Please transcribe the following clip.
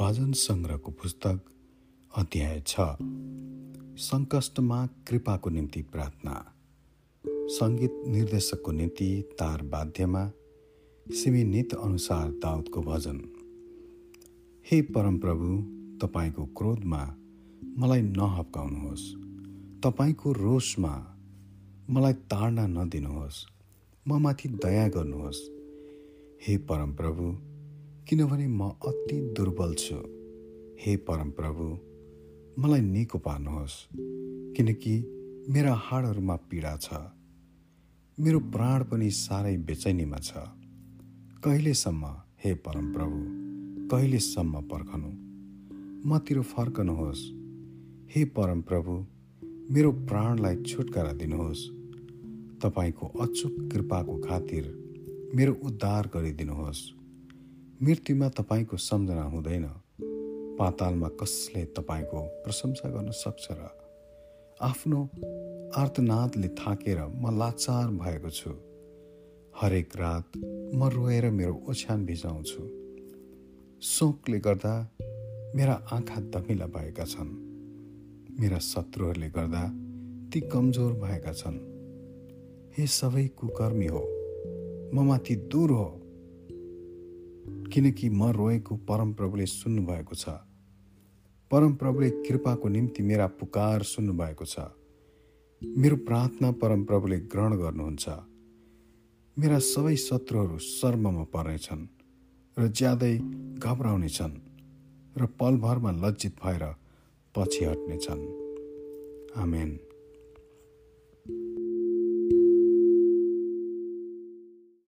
भजन सङ्ग्रहको पुस्तक अध्याय छ। सङ्कष्टमा कृपाको निम्ति प्रार्थना। सङ्गीत निर्देशकको निम्ति तार बाध्यमा सिमी नित अनुसार दाउदको भजन। हे परमप्रभु तपाईँको क्रोधमा मलाई नहप्काउनुहोस्। तपाईँको रोषमा मलाई ताड्न नदिनुहोस्। म माथि दया गर्नुहोस्। हे परमप्रभु किनभने म अति दुर्बल छु। हे परमप्रभु मलाई निको पार्नुहोस् किनकि मेरा हाडहरूमा पीडा छ। मेरो प्राण पनि साह्रै बेचैनीमा छ। कहिलेसम्म हे परमप्रभु कहिलेसम्म पर्खनु? मतिर फर्कनुहोस्। हे परमप्रभु मेरो प्राणलाई छुटकारा दिनुहोस्। तपाईँको अचुक कृपाको खातिर मेरो उद्धार गरिदिनुहोस्। मृत्युमा तपाईँको सम्झना हुँदैन। पातालमा कसले तपाईँको प्रशंसा गर्न सक्छ र आफ्नो आर्तनादले थाकेर म लाचार भएको छु। हरेक रात म रोएर मेरो ओछ्यान भिजाउँछु। शोकले गर्दा मेरा आँखा दमिला भएका छन्। मेरा शत्रुहरूले गर्दा ती कमजोर भएका छन्। हे सबै कुकर्मी हो म माथि दूर हो। किनकि म रोएको परमप्रभुले सुन्नुभएको छ। परमप्रभुले कृपाको निम्ति मेरा पुकार सुन्नुभएको छ। मेरो प्रार्थना परमप्रभुले ग्रहण गर्नुहुन्छ। मेरा सबै शत्रुहरू शर्ममा पर्नेछन् र ज्यादै घबराउनेछन् र पलभरमा लज्जित भएर पछि हट्नेछन्। आमेन।